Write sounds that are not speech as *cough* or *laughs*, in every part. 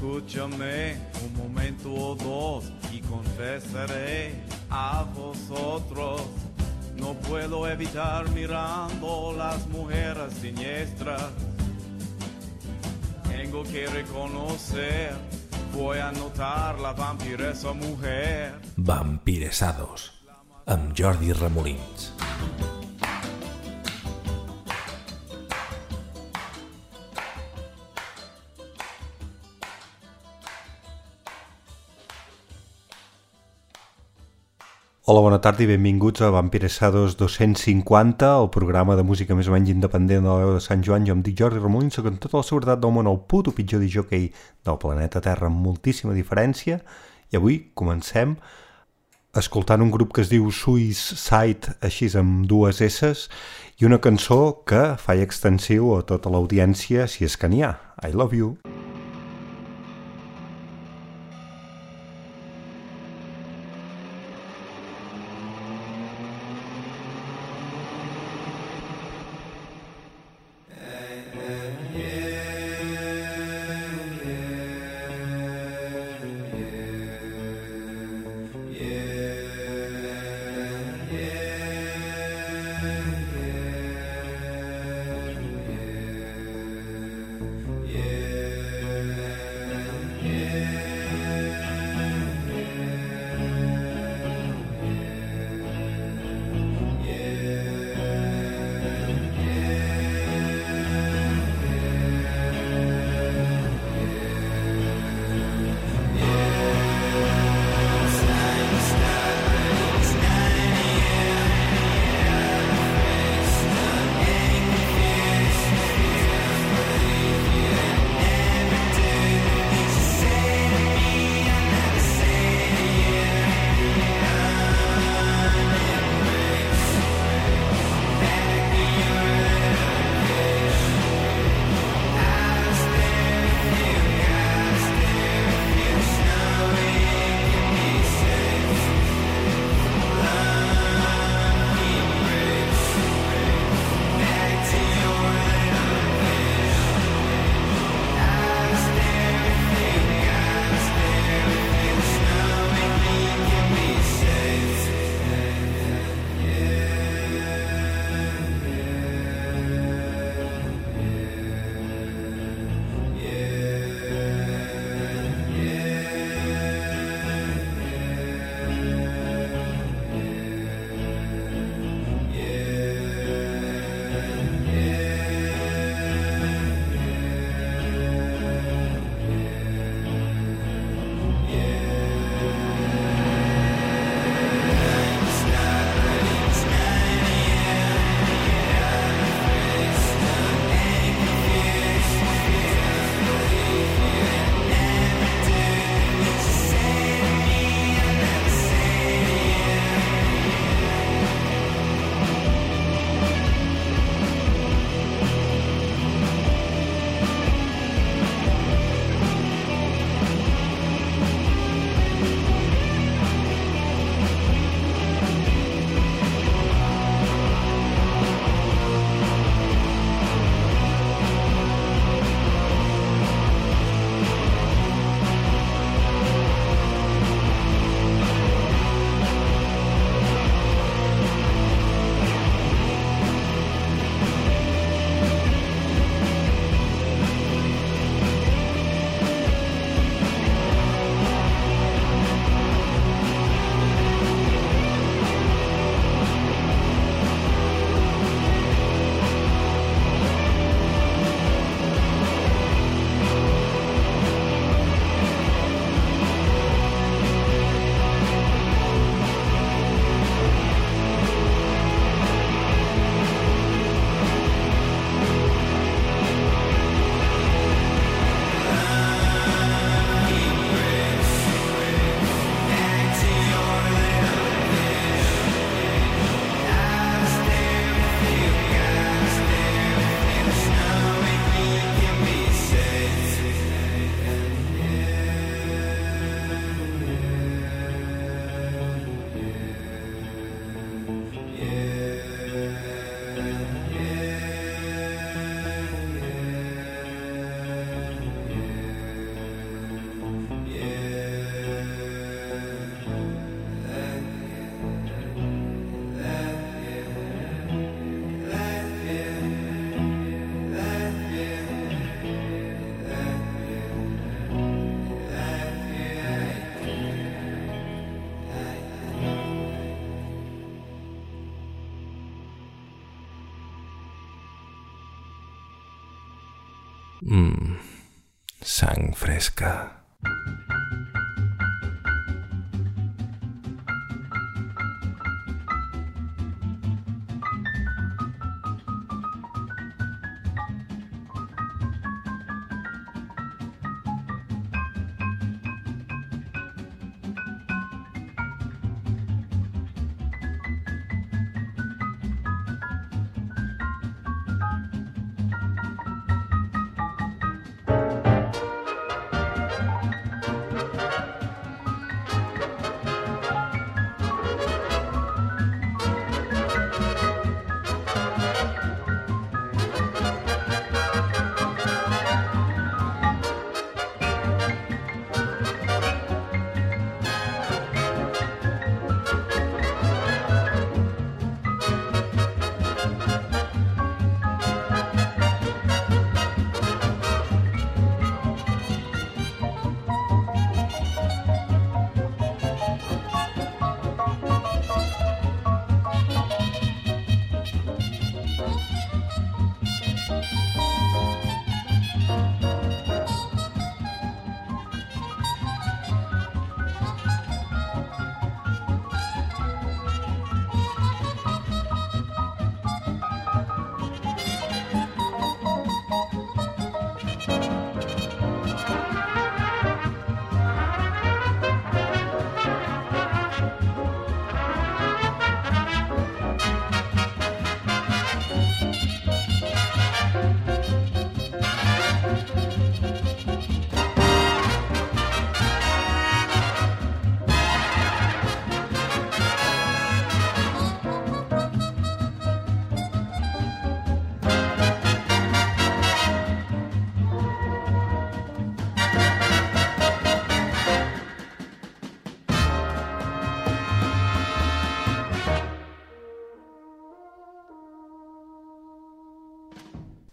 Escúchame un momento o dos y confesaré a vosotros. No puedo evitar mirando las mujeres siniestras. Tengo que reconocer, voy a notar la vampiresa mujer. Vampiresados, amb Jordi Ramolins. Hola, bona tarda i benvinguts a Vampiresados 250, el programa de música més o menys independent de la veu de Sant Joan. Jo em dic Jordi Ramon, soc en tota la seguretat del món el puto pitjor disjockey del planeta Terra amb moltíssima diferència i avui comencem escoltant un grup que es diu Suicide, així amb dues S's, i una cançó que fa extensiu a tota l'audiència, si és que n'hi ha. I love you. Sang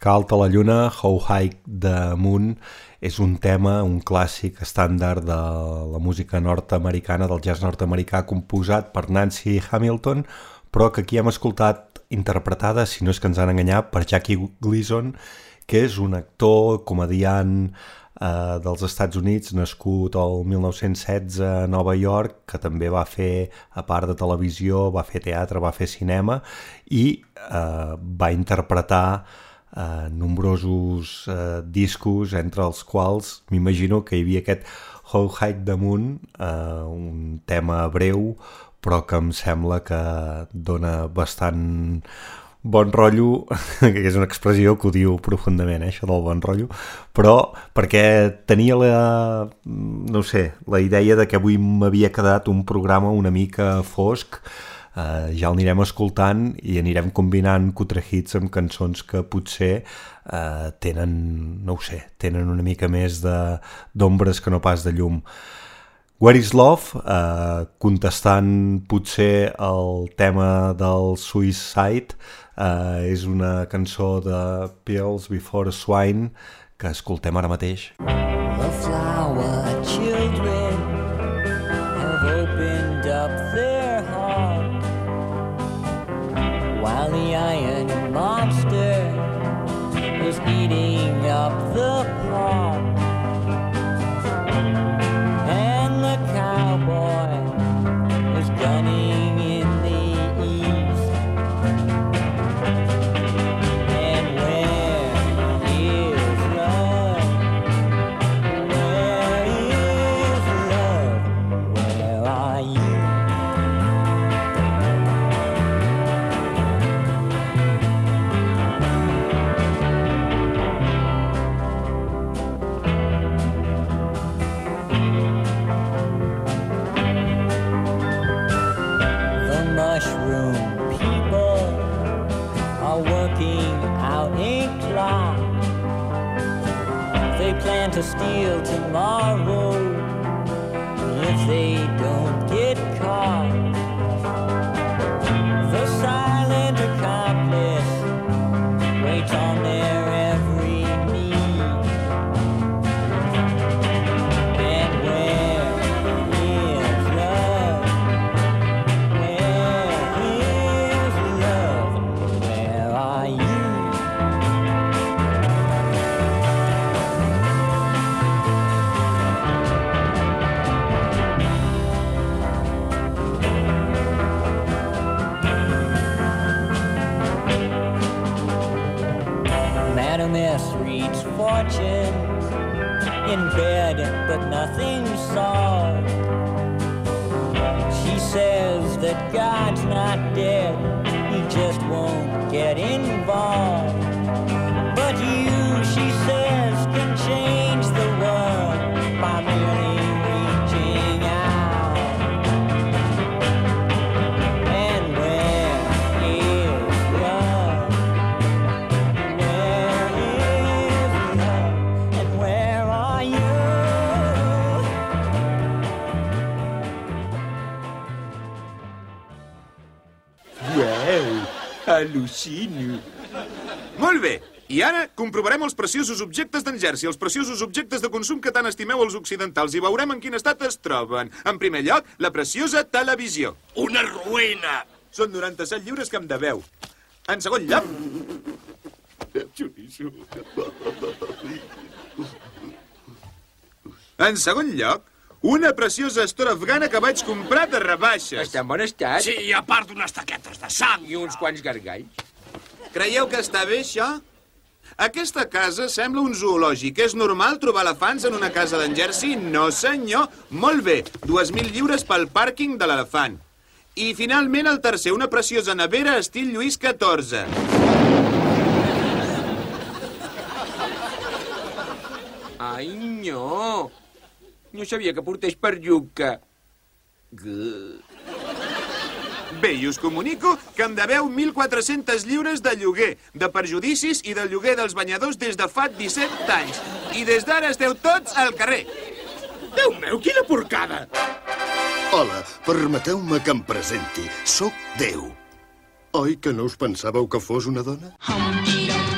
Calta la lluna, How High the Moon, és un tema, un clàssic estàndard de la música nord-americana, del jazz nord-americà, composat per Nancy Hamilton, però que aquí hem escoltat interpretada, si no és que ens han enganyat, per Jackie Gleason, que és un actor, comediant eh, dels Estats Units, nascut el 1916 a Nova York, que també va fer, a part de televisió, va fer teatre, va fer cinema, i eh, va interpretar eh, nombrosos eh, discos, entre els quals m'imagino que hi havia aquest How High Moon, eh, un tema breu, però que em sembla que dona bastant bon rotllo, *laughs* que és una expressió que ho diu profundament, eh, això del bon rotllo, però perquè tenia la, no sé, la idea de que avui m'havia quedat un programa una mica fosc, eh, ja l'anirem escoltant i anirem combinant cutre hits amb cançons que potser eh, tenen, no ho sé, tenen una mica més d'ombres que no pas de llum. Where is Love, eh, contestant potser el tema del Suicide, eh, és una cançó de Pills Before Swine que escoltem ara mateix. The flower children eating up the pot. And the cowboy preciosos objectes d'en Jersey, els preciosos objectes de consum que tant estimeu els occidentals, i veurem en quin estat es troben. En primer lloc, la preciosa televisió. Una ruïna. Són 97 lliures que em deveu. En segon lloc, en segon lloc, una preciosa estora afgana que vaig comprar de rebaixes. Està en bon estat? Sí, i a part d'unes taquetes de sang. I uns quants gargalls. Creieu que està bé, això? Aquesta casa sembla un zoològic. És normal trobar elefants en una casa d'en Jersey? No, senyor. Molt bé. 2.000 lliures pel pàrquing de l'elefant. I, finalment, el tercer, una preciosa nevera estil Lluís XIV. Ai, no. No sabia que portés perlluca. Gu. Bé, i us comunico que em deveu 1.400 lliures de lloguer, de perjudicis i de lloguer dels banyadors des de fa 17 anys. I des d'ara esteu tots al carrer. Déu meu, quina porcada! Hola, permeteu-me que em presenti. Soc Déu. Oi que no us pensàveu que fos una dona? Just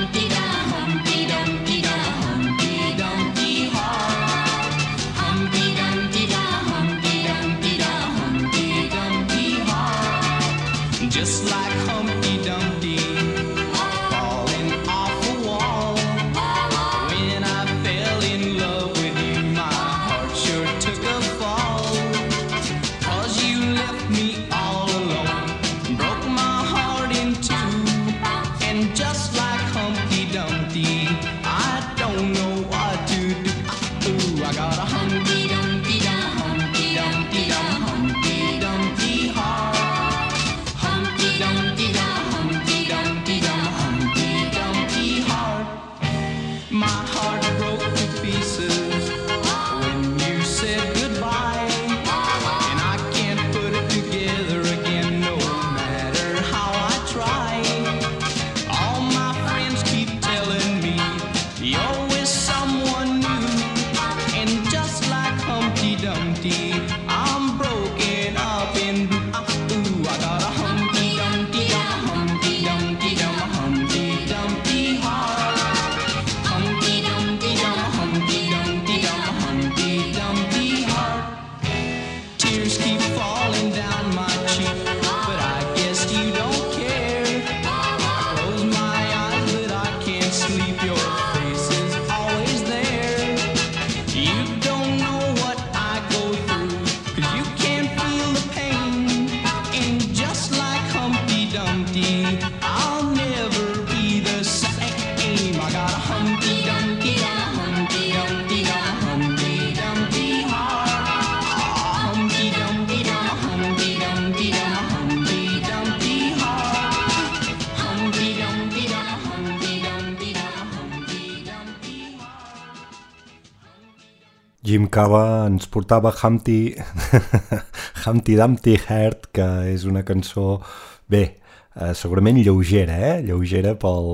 Jim Cava ens portava Humpty, *laughs* Humpty Dumpty Heart, que és una cançó, bé, eh, segurament lleugera, eh? lleugera pel,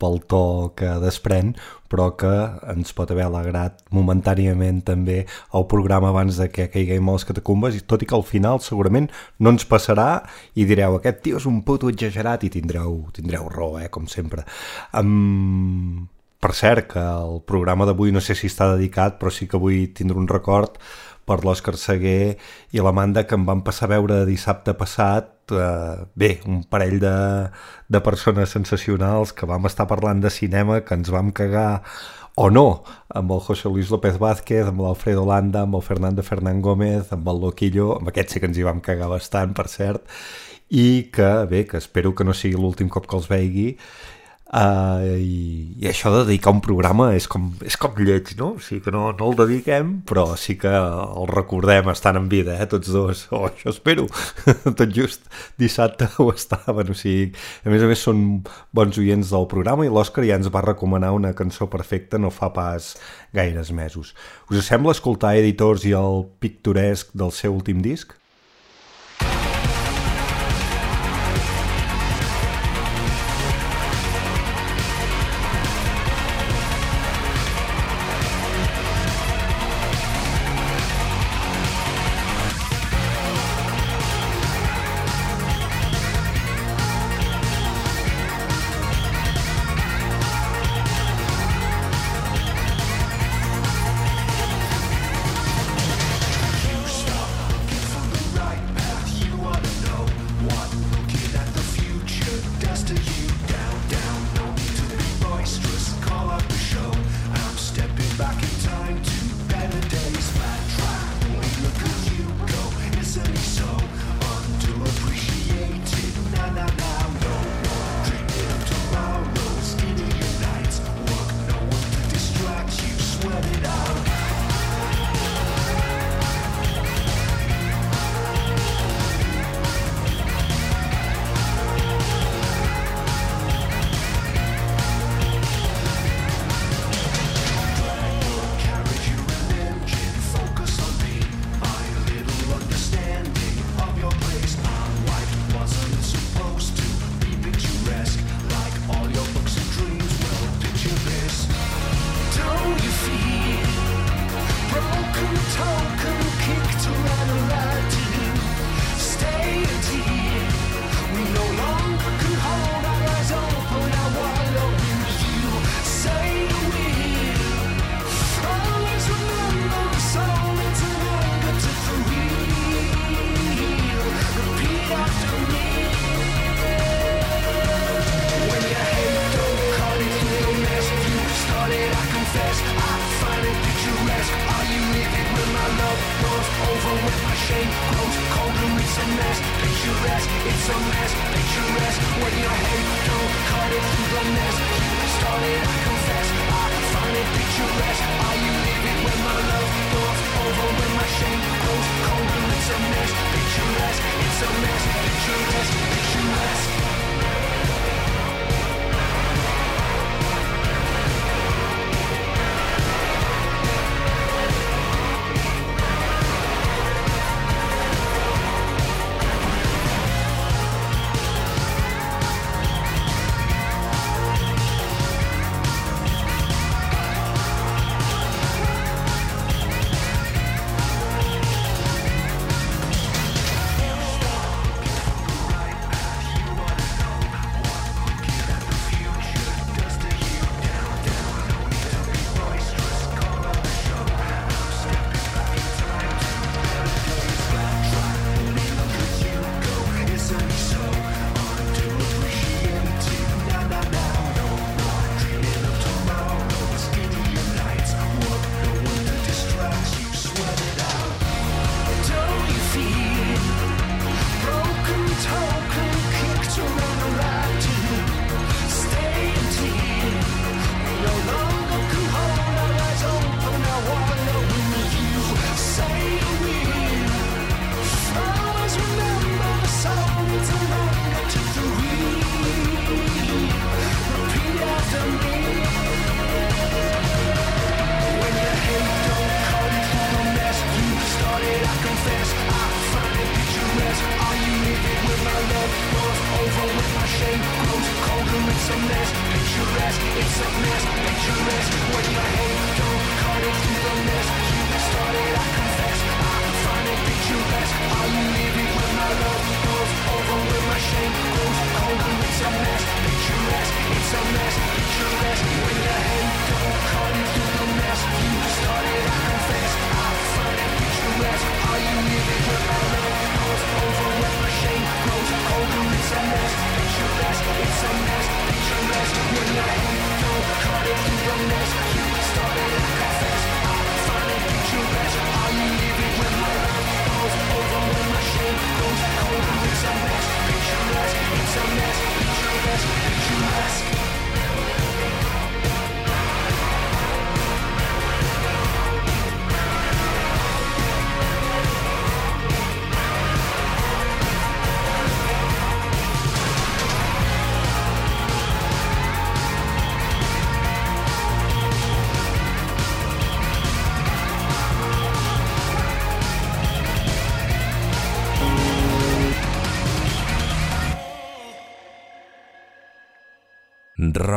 pel to que desprèn, però que ens pot haver alegrat momentàniament també el programa abans de que caiguem a les catacumbes, i tot i que al final segurament no ens passarà i direu, aquest tio és un puto exagerat i tindreu, tindreu raó, eh? com sempre. Um, per cert, que el programa d'avui no sé si està dedicat, però sí que vull tindre un record per l'Òscar Seguer i l'Amanda que em van passar a veure dissabte passat eh, bé, un parell de, de persones sensacionals que vam estar parlant de cinema, que ens vam cagar o no, amb el José Luis López Vázquez, amb l'Alfredo Landa, amb el Fernando Fernán Gómez, amb el Loquillo, amb aquest sí que ens hi vam cagar bastant, per cert, i que, bé, que espero que no sigui l'últim cop que els vegi, Uh, i, I això de dedicar un programa és com, és com lleig, no? O sigui que no, no el dediquem, però sí que el recordem estant en vida, eh, tots dos. O oh, això espero. *laughs* Tot just dissabte ho estaven. O sigui, a més a més són bons oients del programa i l'Òscar ja ens va recomanar una cançó perfecta no fa pas gaires mesos. Us sembla escoltar Editors i el pictoresc del seu últim disc?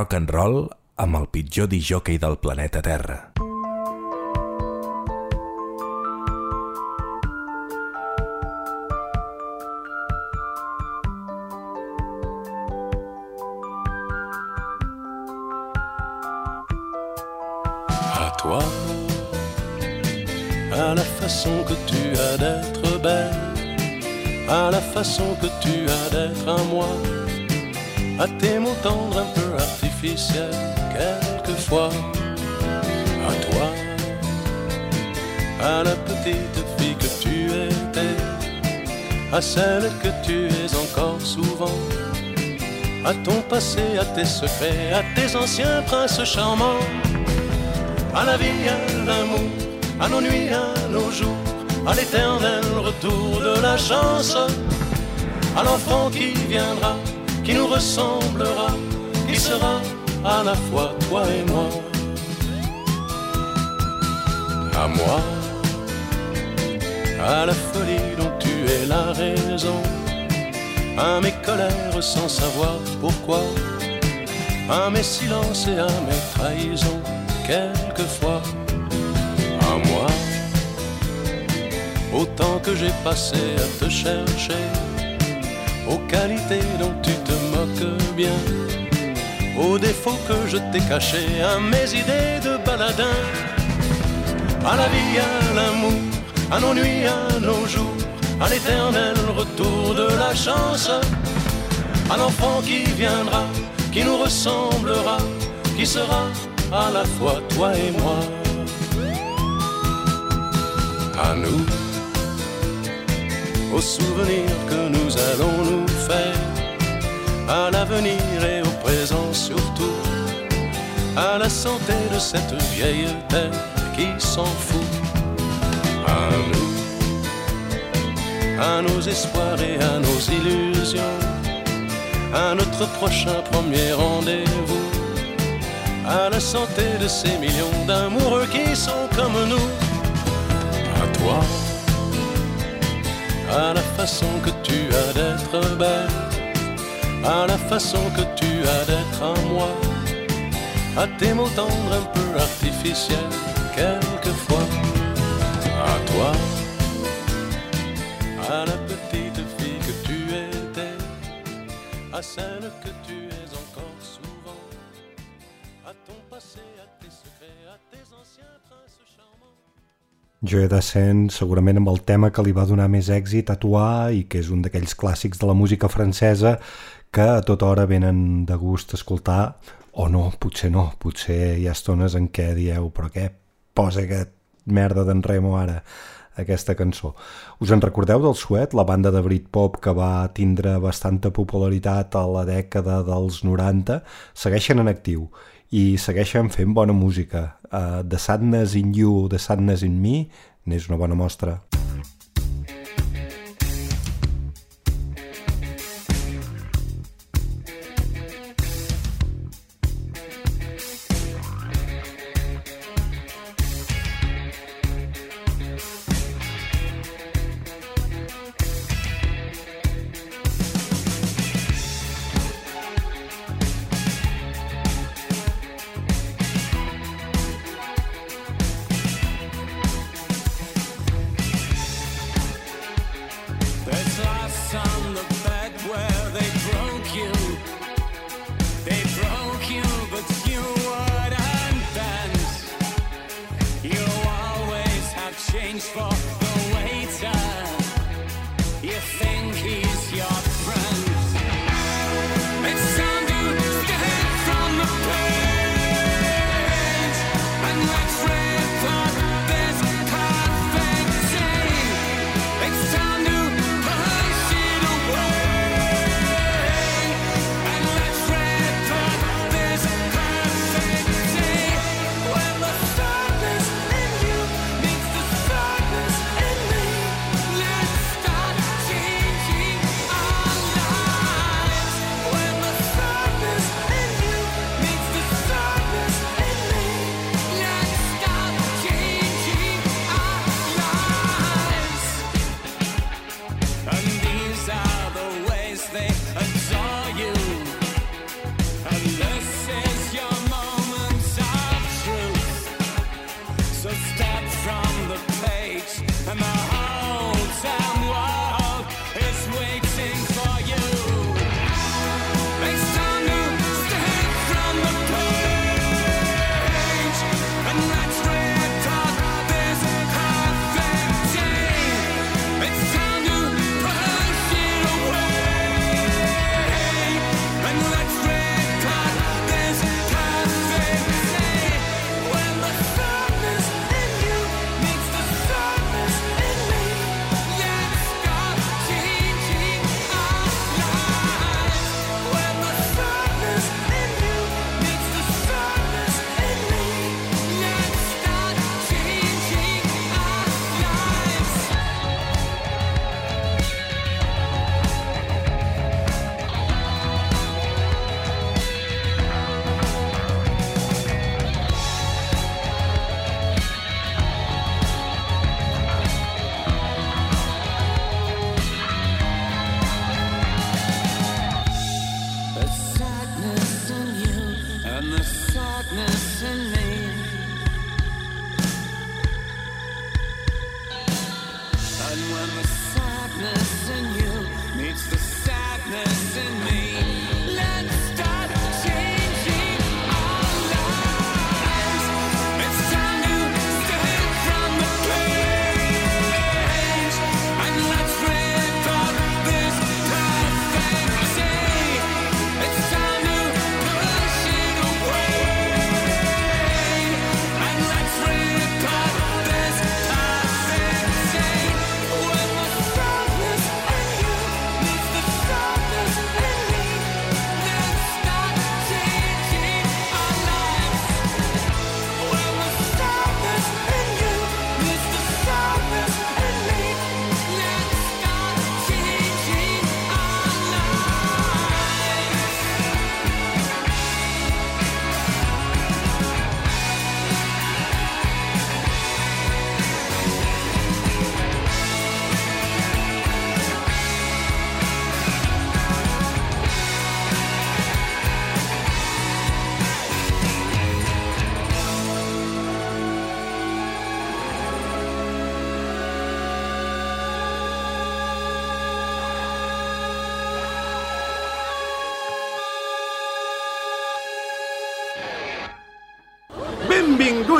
Rock and roll amb el pitjor disjockey del planeta Terra. À toi, à la façon que tu as d'être belle, à la façon que tu as d'être à moi, à tes mots tendres un peu artificiels, quelquefois, à toi, à la petite fille que tu étais, à celle que tu es encore souvent, à ton passé, à tes secrets, à tes anciens princes charmants à la vie, à l'amour, à nos nuits, à nos jours, à l'éternel retour de la chance, à l'enfant qui viendra, qui nous ressemblera, qui sera à la fois toi et moi. À moi, à la folie dont tu es la raison, à mes colères sans savoir pourquoi, à mes silences et à mes trahisons quelquefois. À moi. Autant que j'ai passé à te chercher, aux qualités dont tu te moques bien, aux défauts que je t'ai cachés, à mes idées de baladin, à la vie, à l'amour, à nos nuits, à nos jours, à l'éternel retour de la chance, à l'enfant qui viendra, qui nous ressemblera, qui sera à la fois toi et moi. À nous, aux souvenirs que nous allons nous faire, à l'avenir et au présent surtout, à la santé de cette vieille terre qui s'en fout. À nous, à nos espoirs et à nos illusions, à notre prochain premier rendez-vous à la santé de ces millions d'amoureux qui sont comme nous. À toi, à la façon que tu as d'être belle, à la façon que tu as d'être à moi, à tes mots tendres un peu artificiels, quelquefois. À toi, à la petite fille que tu étais, à celle que tu es encore souvent à ton passé, à tes secrets, à tes anciens princes charmants. Jo he de sent segurament amb el tema que li va donar més èxit a Toà i que és un d'aquells clàssics de la música francesa que a tota hora venen de gust escoltar o no, potser no, potser hi ha estones en què dieu però què posa aquest merda d'en Remo ara aquesta cançó. Us en recordeu del Suet, la banda de Britpop que va tindre bastanta popularitat a la dècada dels 90? Segueixen en actiu i segueixen fent bona música. Uh, the Sadness in You, The Sadness in Me n'és una bona mostra.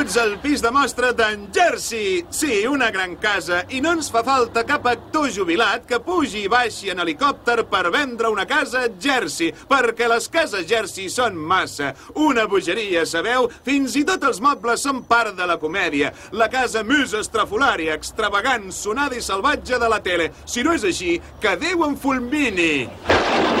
Benvinguts al pis de mostra d'en Jersey. Sí, una gran casa. I no ens fa falta cap actor jubilat que pugi i baixi en helicòpter per vendre una casa a Jersey, perquè les cases Jersey són massa. Una bogeria, sabeu? Fins i tot els mobles són part de la comèdia. La casa més estrafolària, extravagant, sonada i salvatge de la tele. Si no és així, que Déu en fulmini.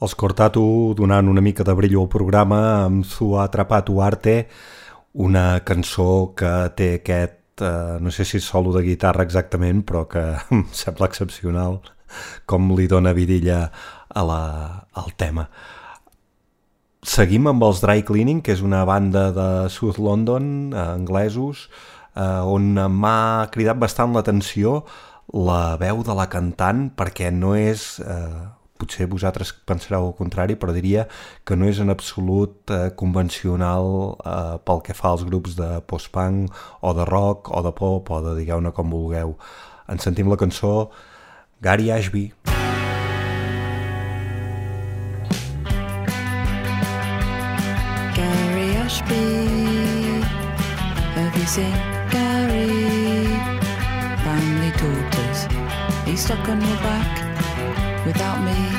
Els Cortatu donant una mica de brillo al programa amb Su Atrapat Arte, una cançó que té aquest, eh, no sé si solo de guitarra exactament, però que *laughs* em sembla excepcional com li dona vidilla a la, al tema. Seguim amb els Dry Cleaning, que és una banda de South London, eh, anglesos, eh, on m'ha cridat bastant l'atenció la veu de la cantant, perquè no és... Eh, potser vosaltres pensareu el contrari, però diria que no és en absolut eh, convencional eh, pel que fa als grups de post-punk o de rock o de pop o de digueu-ne com vulgueu. En sentim la cançó Gary Ashby. Gary Ashby. Seen Gary? Family daughters. He's stuck on your back without me.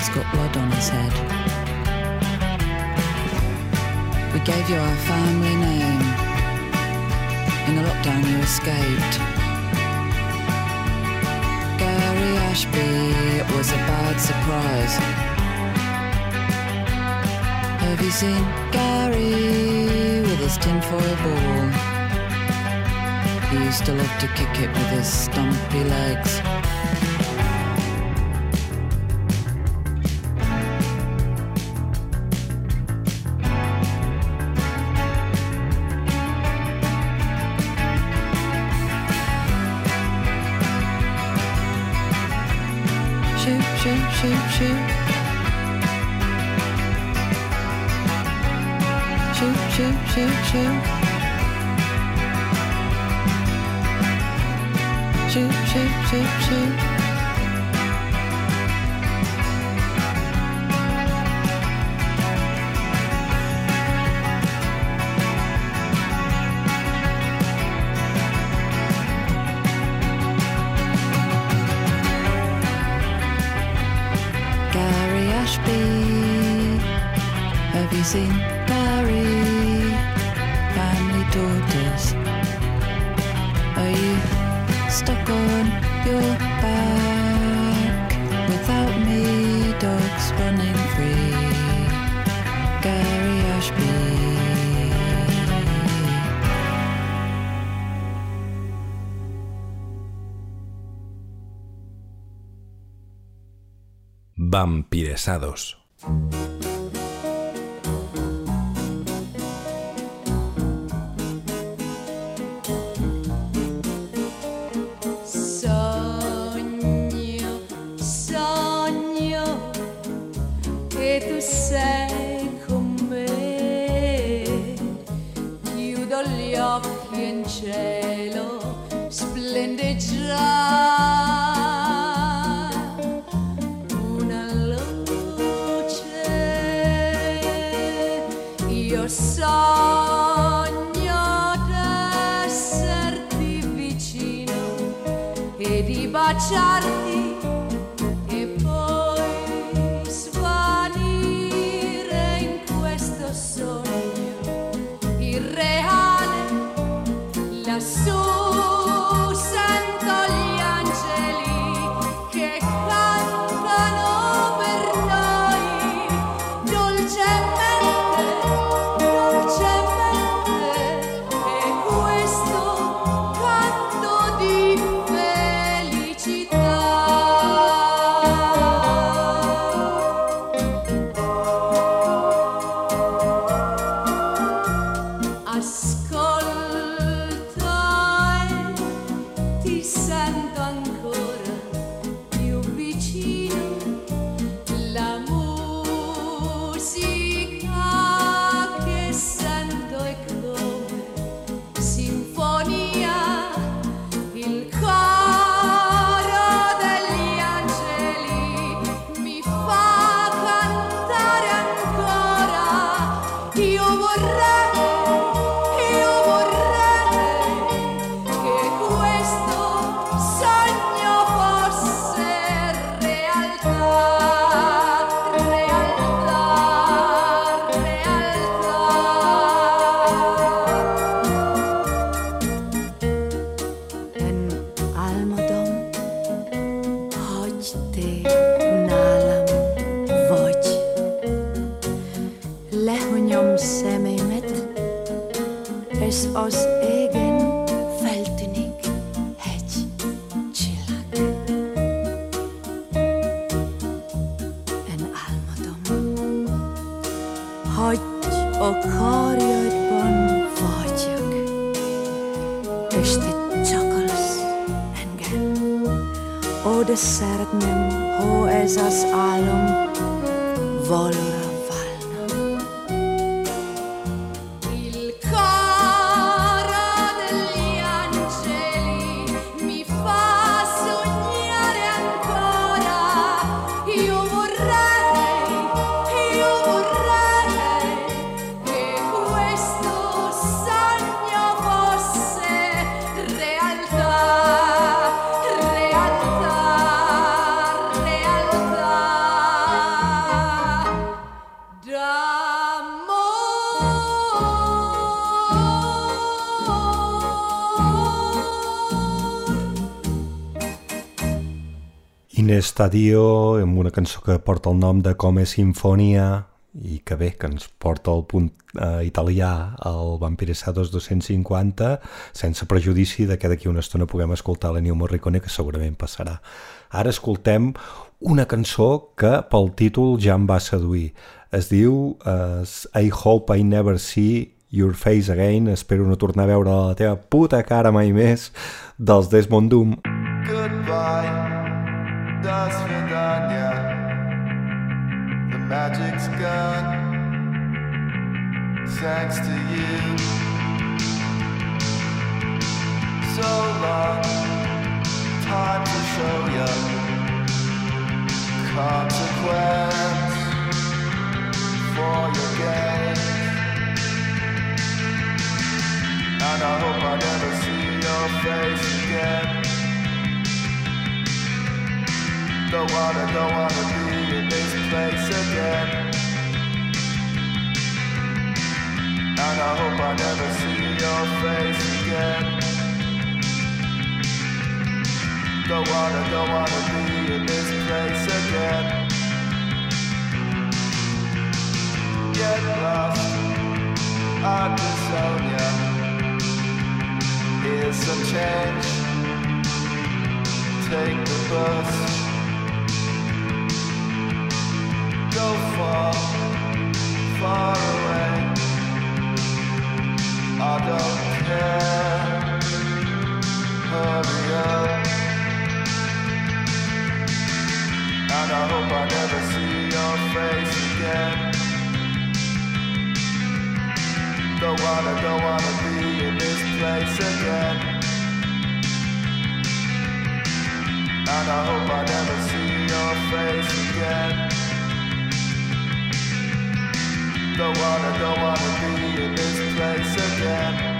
Dad's got blood on his head. We gave you our family name. In the lockdown, you escaped. Gary Ashby, it was a bad surprise. Have you seen Gary with his tinfoil ball? He used to love to kick it with his stumpy legs. choo choo. Choo choo choo choo. Choo choo choo choo. Are you stuck on your back? Without me, dogs running free. Gary Ashby. Vampiresados. shot. In Estadio, amb una cançó que porta el nom de Come Sinfonia i que bé, que ens porta el punt eh, italià al Vampiresados 250 sense prejudici de que d'aquí una estona puguem escoltar la New Morricone que segurament passarà. Ara escoltem una cançó que pel títol ja em va seduir. Es diu eh, I Hope I Never See Your Face Again, espero no tornar a veure la teva puta cara mai més, dels Desmond Doom. Goodbye, das Vidania. The magic's gone, thanks to you. So long, time to show you consequence for your game. And I hope I never see your face again. Don't wanna, don't wanna be in this place again. And I hope I never see your face again. Don't wanna, don't wanna be in this place again. Get lost, I'll disown ya. Here's some change. Take the bus. Far, far away. I don't care. Hurry up. And I hope I never see your face again. Don't wanna, don't wanna be in this place again. And I hope I never see your face again. Don't wanna, don't wanna be in this place again.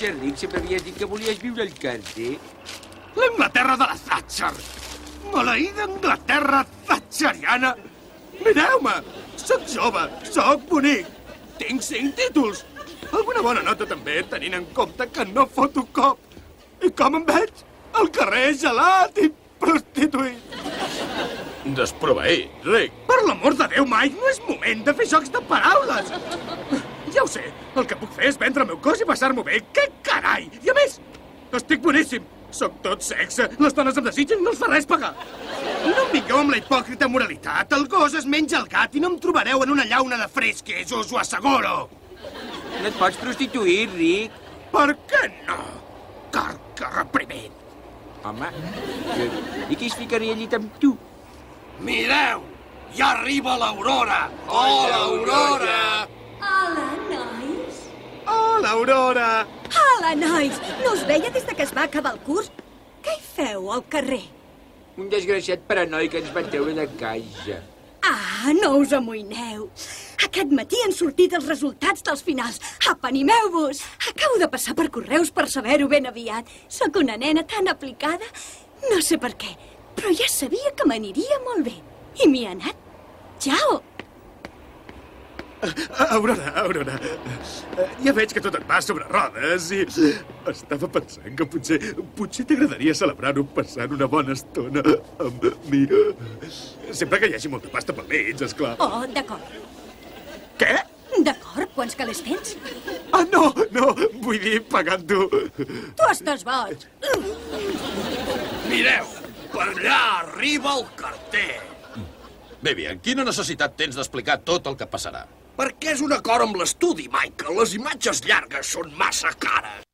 Queixes, Rick? Sempre havies dit que volies viure al carter. L'Anglaterra de la Thatcher! Maleïda Anglaterra thatcheriana! Mireu-me! Soc jove, soc bonic, tinc cinc títols. Alguna bona nota també, tenint en compte que no foto cop. I com em veig? Al carrer gelat i prostituït. Desproveït, Rick. Per l'amor de Déu, Mike, no és moment de fer jocs de paraules. Ja ho sé, el que puc fer és vendre el meu cos i passar-m'ho bé. Què carai! I a més, estic boníssim. Soc tot sexe, les dones em desitgen, no els fa res pagar. No em vingueu amb la hipòcrita moralitat. El gos es menja el gat i no em trobareu en una llauna de fresques, us ho asseguro. No et pots prostituir, Rick. Per què no? Carca reprimit. Home, i, i qui es ficaria llit amb tu? Mireu! Ja arriba l'Aurora! Oh, l'Aurora! Hola, nois. Oh, l'Aurora! Hola, nois! No us veia des de que es va acabar el curs? Què hi feu al carrer? Un desgraciat paranoi que ens va treure de casa. Ah, no us amoïneu. Aquest matí han sortit els resultats dels finals. Apa, animeu-vos! Acabo de passar per correus per saber-ho ben aviat. Sóc una nena tan aplicada. No sé per què, però ja sabia que m'aniria molt bé. I m'hi ha anat. Ciao! Aurora, Aurora, eh, ja veig que tot et va sobre rodes i estava pensant que potser, potser t'agradaria celebrar-ho passant una bona estona amb mi. Sempre que hi hagi molta pasta pel mig, esclar. Oh, d'acord. Què? D'acord, quants calés tens? Ah, no, no, vull dir pagant-ho. Tu estàs boig. Mireu, per allà arriba el carter. Vivian, quina necessitat tens d'explicar tot el que passarà? Perquè és un acord amb l'estudi, Michael. Les imatges llargues són massa cares.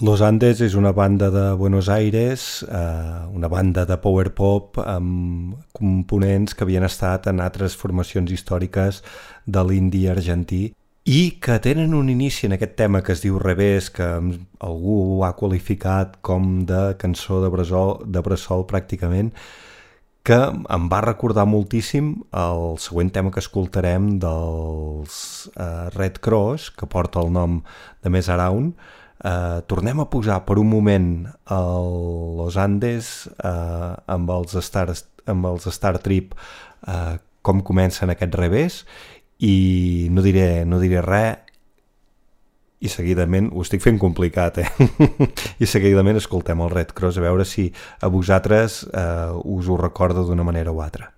Los Andes és una banda de Buenos Aires, eh, una banda de power pop amb components que havien estat en altres formacions històriques de l'indi argentí i que tenen un inici en aquest tema que es diu Revés, que algú ha qualificat com de cançó de bressol, de bressol pràcticament, que em va recordar moltíssim el següent tema que escoltarem dels uh, Red Cross, que porta el nom de Més Around. Uh, tornem a posar per un moment el Los Andes uh, amb, els Star, amb els Star Trip uh, com comencen aquest revés i no diré, no diré res i seguidament, ho estic fent complicat, eh? *laughs* I seguidament escoltem el Red Cross a veure si a vosaltres eh, us ho recorda d'una manera o altra.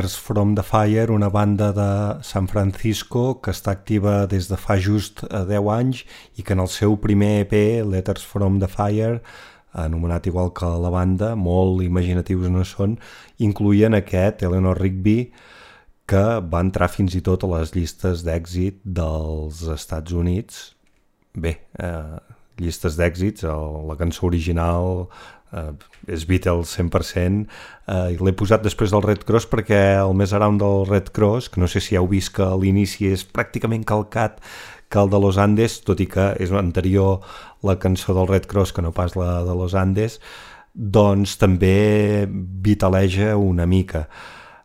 Letters from the Fire, una banda de San Francisco que està activa des de fa just eh, 10 anys i que en el seu primer EP, Letters from the Fire, anomenat igual que la banda, molt imaginatius no són, incluïen aquest, Eleanor Rigby, que va entrar fins i tot a les llistes d'èxit dels Estats Units. Bé, eh, llistes d'èxits, la cançó original eh, és Beatles 100%, eh, i l'he posat després del Red Cross perquè el més around del Red Cross, que no sé si heu vist que l'inici és pràcticament calcat que el de Los Andes, tot i que és anterior la cançó del Red Cross que no pas la de Los Andes, doncs també vitaleja una mica.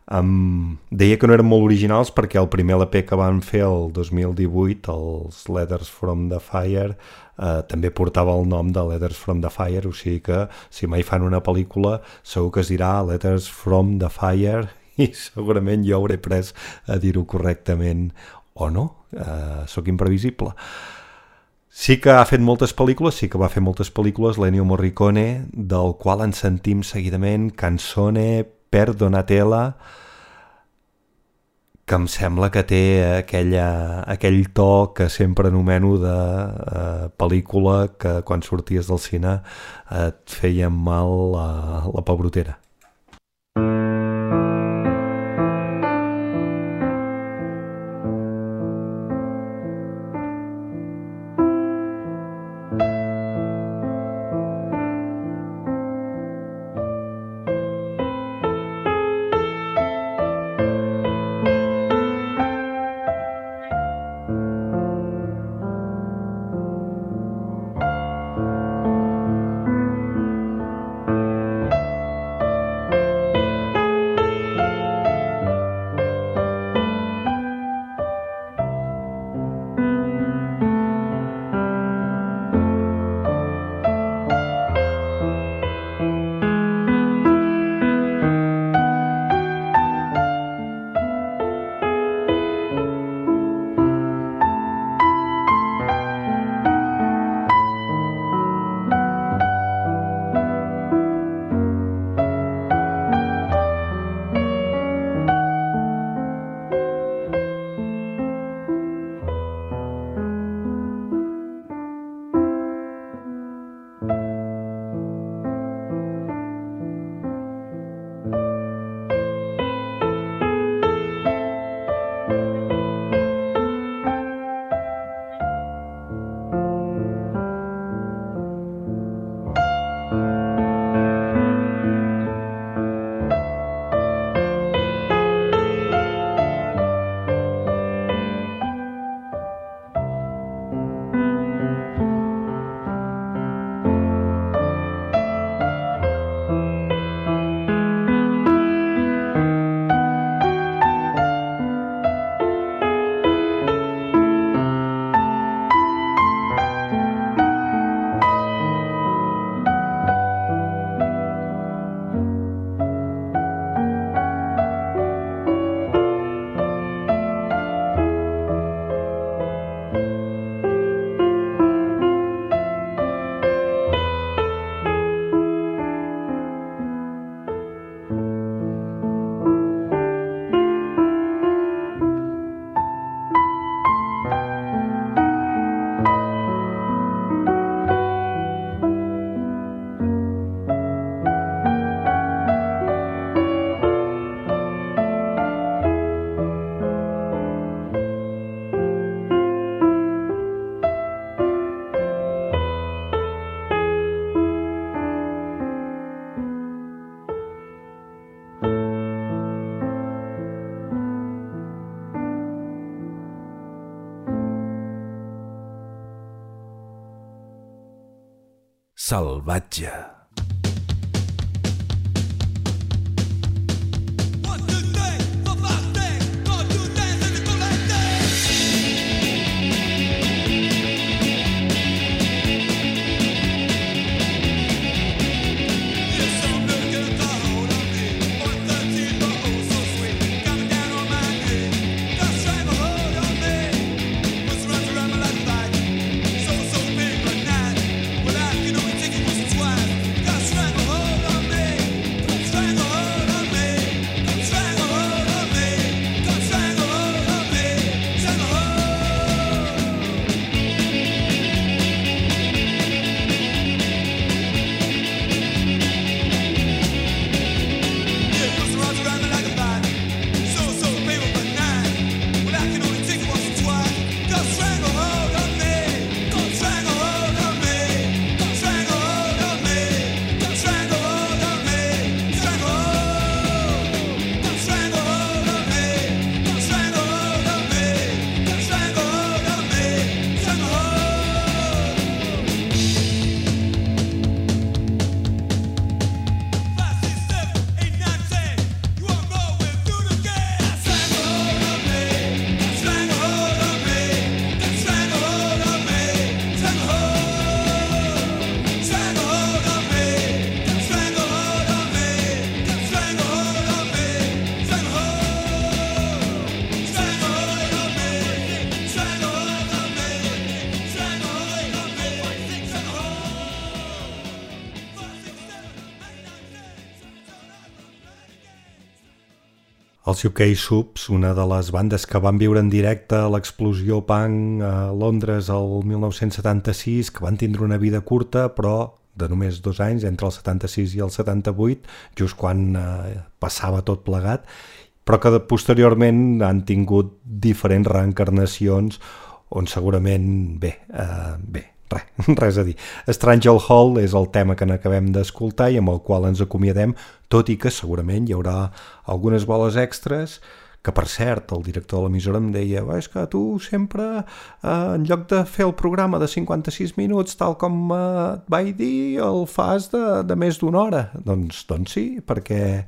Um, deia que no eren molt originals perquè el primer LP que van fer el 2018, els Letters from the Fire, eh, també portava el nom de Letters from the Fire, o sigui que si mai fan una pel·lícula segur que es dirà Letters from the Fire *laughs* i segurament jo hauré pres a dir-ho correctament o no, eh, sóc imprevisible. Sí que ha fet moltes pel·lícules, sí que va fer moltes pel·lícules l'Ennio Morricone, del qual en sentim seguidament Canzone per Donatella, que em sembla que té aquella, aquell to que sempre anomeno de eh, pel·lícula que quan sorties del cine et feia mal la, la pebrotera. Salvatge. Els UK Subs, una de les bandes que van viure en directe l'explosió punk a Londres el 1976, que van tindre una vida curta, però de només dos anys, entre el 76 i el 78, just quan eh, passava tot plegat, però que posteriorment han tingut diferents reencarnacions on segurament, bé, eh, bé, res, *laughs* res a dir. Strangel Hall és el tema que n'acabem d'escoltar i amb el qual ens acomiadem, tot i que segurament hi haurà algunes boles extres que per cert, el director de l'emissora em deia "Va, és que tu sempre, eh, en lloc de fer el programa de 56 minuts, tal com eh, et vaig dir, el fas de, de més d'una hora. Doncs, doncs sí, perquè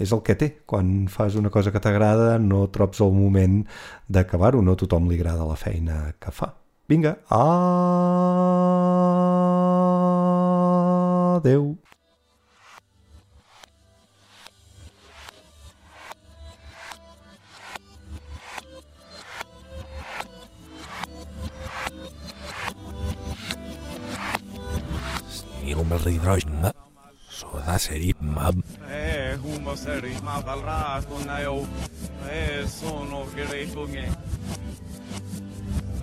és el que té. Quan fas una cosa que t'agrada, no trobs el moment d'acabar-ho. No a tothom li agrada la feina que fa. Vinga Adeu. Ni un berridroix, no? Soda serif, É Eh, un berridroix, mab, al ras, eu. Eh, sono, que rei, con eh.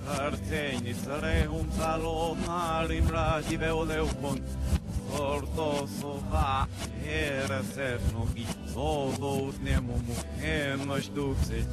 χαρτί, νησρέουν σαλονάρι, μπράτι βεολεύουν. Ορτόσοφα, έρασερνο, γιτόδο, νέμο μου, ένος τούξε.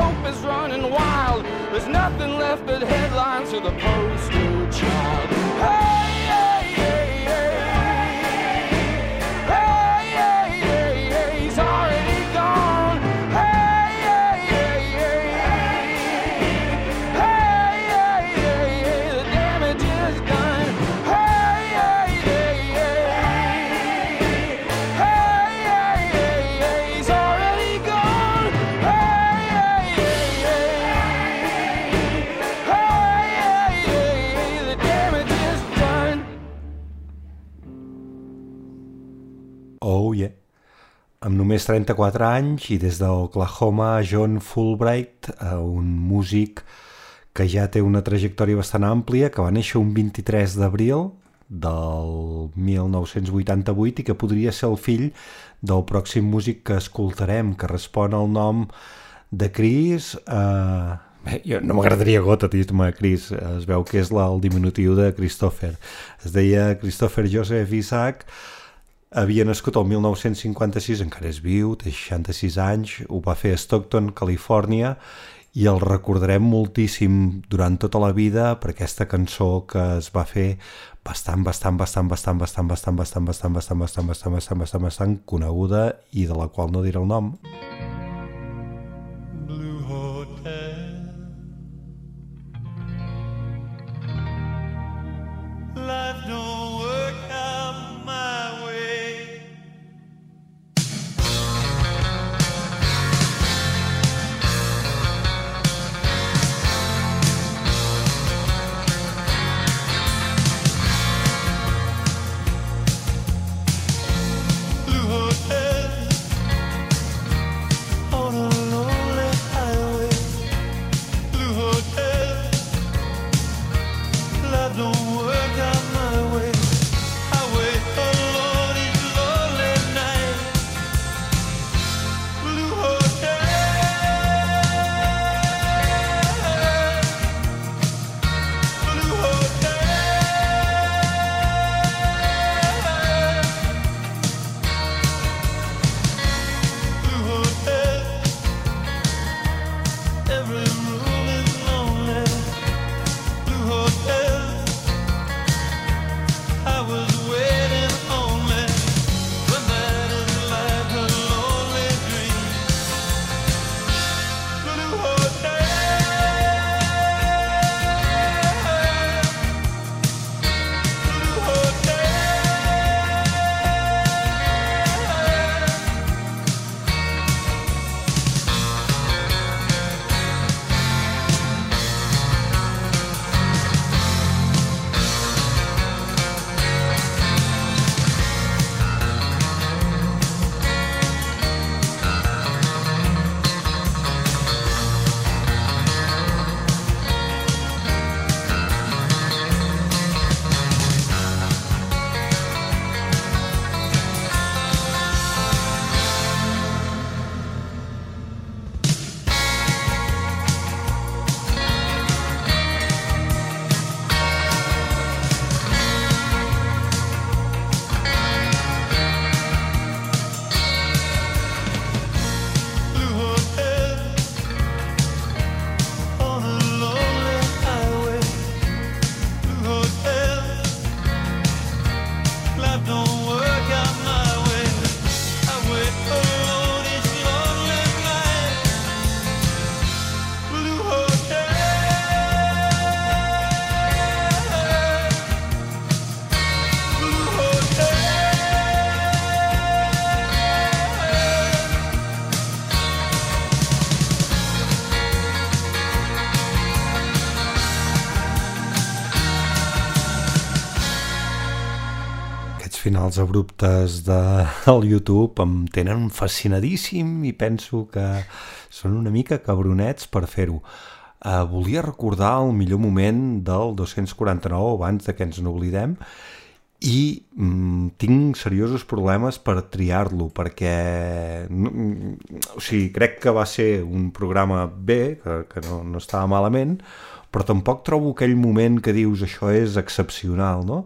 Hope is running wild, there's nothing left but headlines for the poster Amb només 34 anys i des d'Oklahoma, John Fulbright, eh, un músic que ja té una trajectòria bastant àmplia, que va néixer un 23 d'abril del 1988 i que podria ser el fill del pròxim músic que escoltarem, que respon al nom de Chris... Eh, bé, jo no m'agradaria gota dir-me Chris, es veu que és la, el diminutiu de Christopher. Es deia Christopher Joseph Isaac, havia nascut el 1956, encara és viu, té 66 anys, ho va fer a Stockton, Califòrnia, i el recordarem moltíssim durant tota la vida per aquesta cançó que es va fer bastant, bastant, bastant, bastant, bastant, bastant, bastant, bastant, bastant, bastant, bastant, bastant, bastant, bastant coneguda i de la qual no diré el nom. Blue Finals abruptes del YouTube em tenen fascinadíssim i penso que són una mica cabronets per fer-ho. Uh, volia recordar el millor moment del 249 abans de que ens n'oblidem i mm, tinc seriosos problemes per triar-lo perquè mm, o sigui, crec que va ser un programa bé, que, que no, no estava malament però tampoc trobo aquell moment que dius això és excepcional no?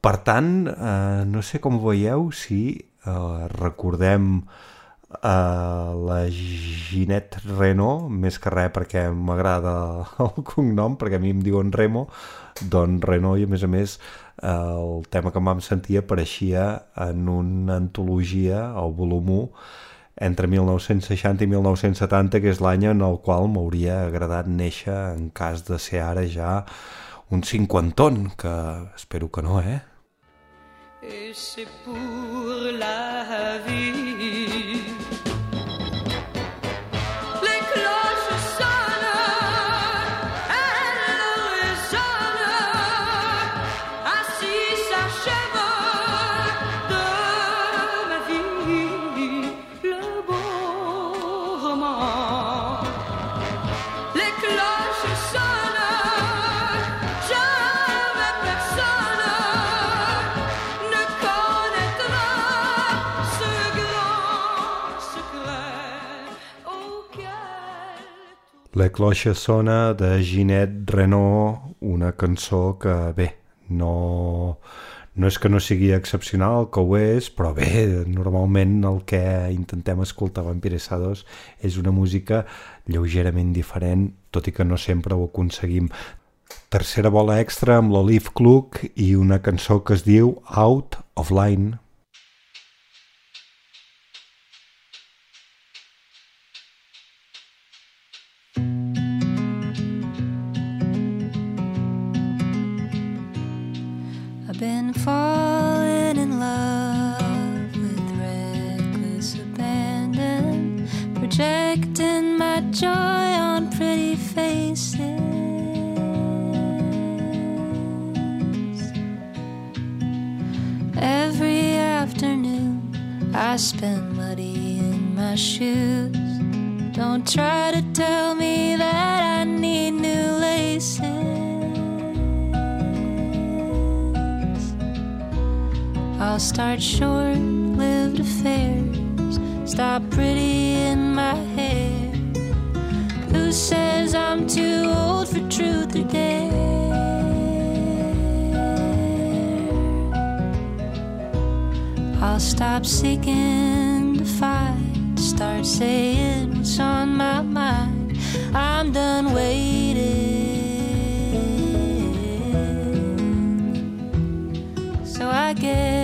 Per tant eh, no sé com veieu si eh, recordem Uh, la Ginette Reno, més que res perquè m'agrada *laughs* el cognom, perquè a mi em diuen Remo, doncs Reno i a més a més uh, el tema que em vam sentir apareixia en una antologia, el volum 1, entre 1960 i 1970, que és l'any en el qual m'hauria agradat néixer en cas de ser ara ja un cinquanton, que espero que no, eh? Et c'est pour la vie. La cloixa sona de Ginette Renault, una cançó que, bé, no, no és que no sigui excepcional, que ho és, però bé, normalment el que intentem escoltar a Vampiresados és una música lleugerament diferent, tot i que no sempre ho aconseguim. Tercera bola extra amb l'Olive Cluck i una cançó que es diu Out of Line. Joy on pretty faces. Every afternoon, I spend muddy in my shoes. Don't try to tell me that I need new laces. I'll start short lived affairs, stop pretty in my hair. Who says I'm too old for truth or dare? I'll stop seeking to fight, start saying what's on my mind. I'm done waiting. So I guess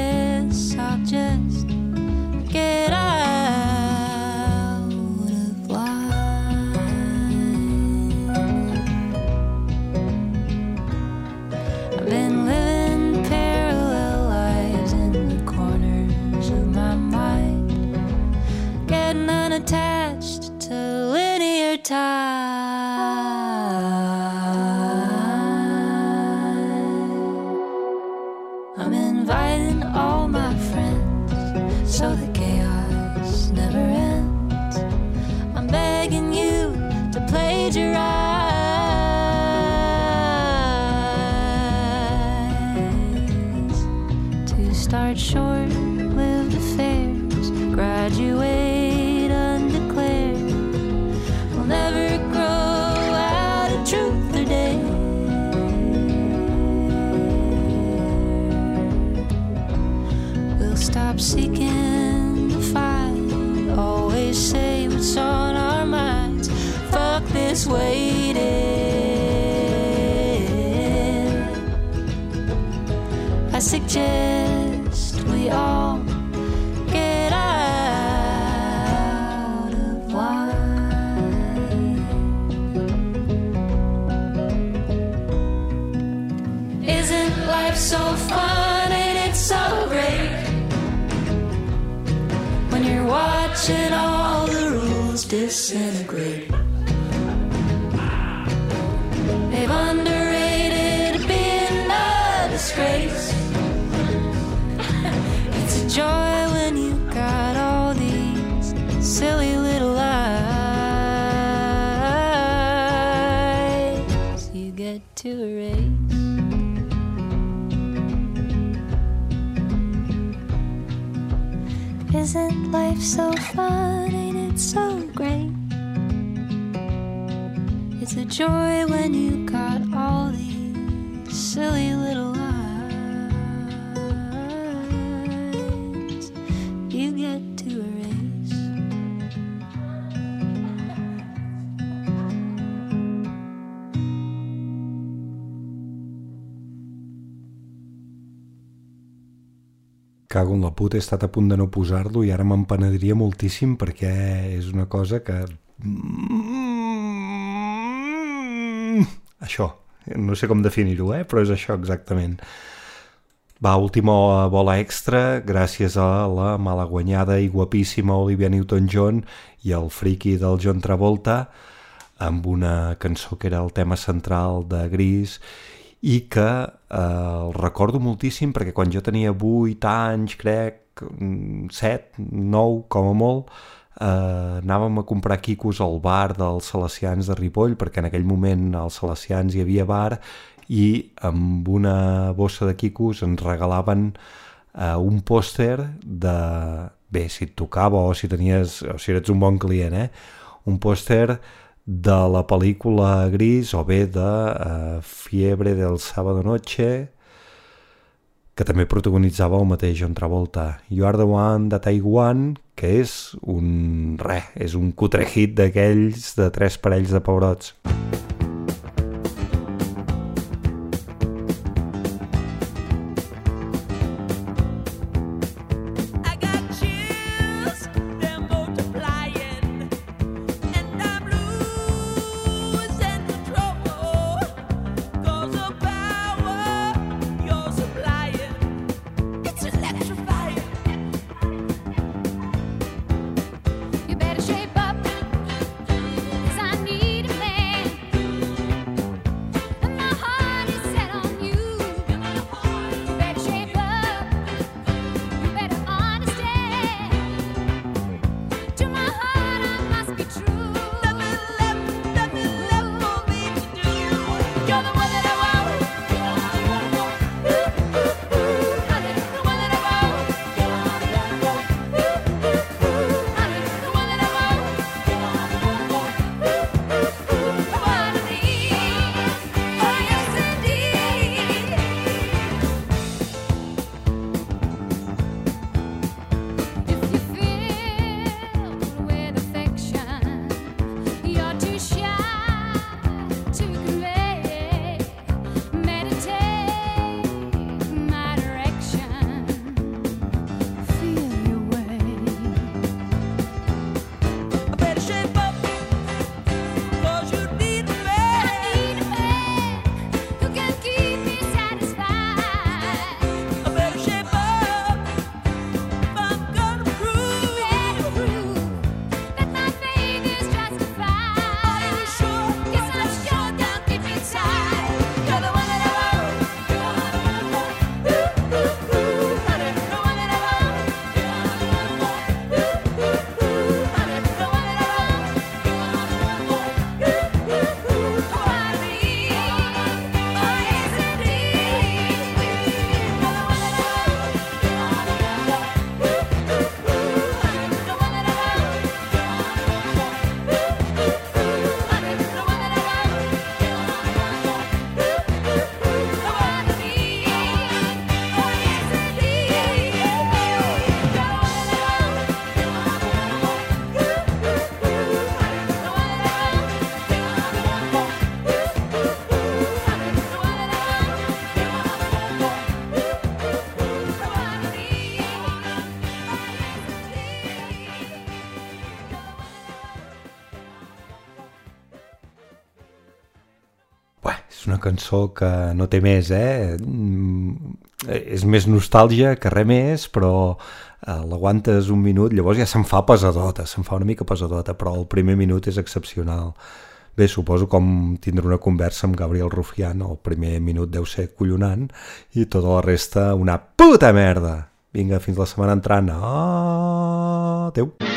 disintegrate. They've underrated being a disgrace. *laughs* It's a joy when you got all these silly little lies you get to erase. Isn't life so fun? It's a joy when you got all these silly little eyes you get to erase. Cago en la puta, he estat a punt de no posar-lo i ara me'n penediria moltíssim perquè és una cosa que... Això, no sé com definir-ho, eh? però és això exactament. Va, última bola extra, gràcies a la malaguanyada i guapíssima Olivia Newton-John i el friki del John Travolta, amb una cançó que era el tema central de Gris i que eh, el recordo moltíssim perquè quan jo tenia 8 anys, crec, 7, 9 com a molt, eh, anàvem a comprar quicos al bar dels Salesians de Ripoll perquè en aquell moment als Salesians hi havia bar i amb una bossa de quicos ens regalaven eh, un pòster de... bé, si et tocava o si tenies o si eres un bon client, eh? un pòster de la pel·lícula Gris o bé de uh, Fiebre del Sábado Noche que també protagonitzava el mateix John Travolta. You are the one de Taiwan, que és un... res, és un cutre hit d'aquells de tres parells de pebrots. You cançó que no té més, eh? Mm, És més nostàlgia que res més, però eh, l'aguantes un minut, llavors ja se'n fa pesadota, se'n fa una mica pesadota, però el primer minut és excepcional. Bé, suposo com tindre una conversa amb Gabriel Rufián, el primer minut deu ser collonant i tota la resta una puta merda. Vinga, fins la setmana entrant. Adéu.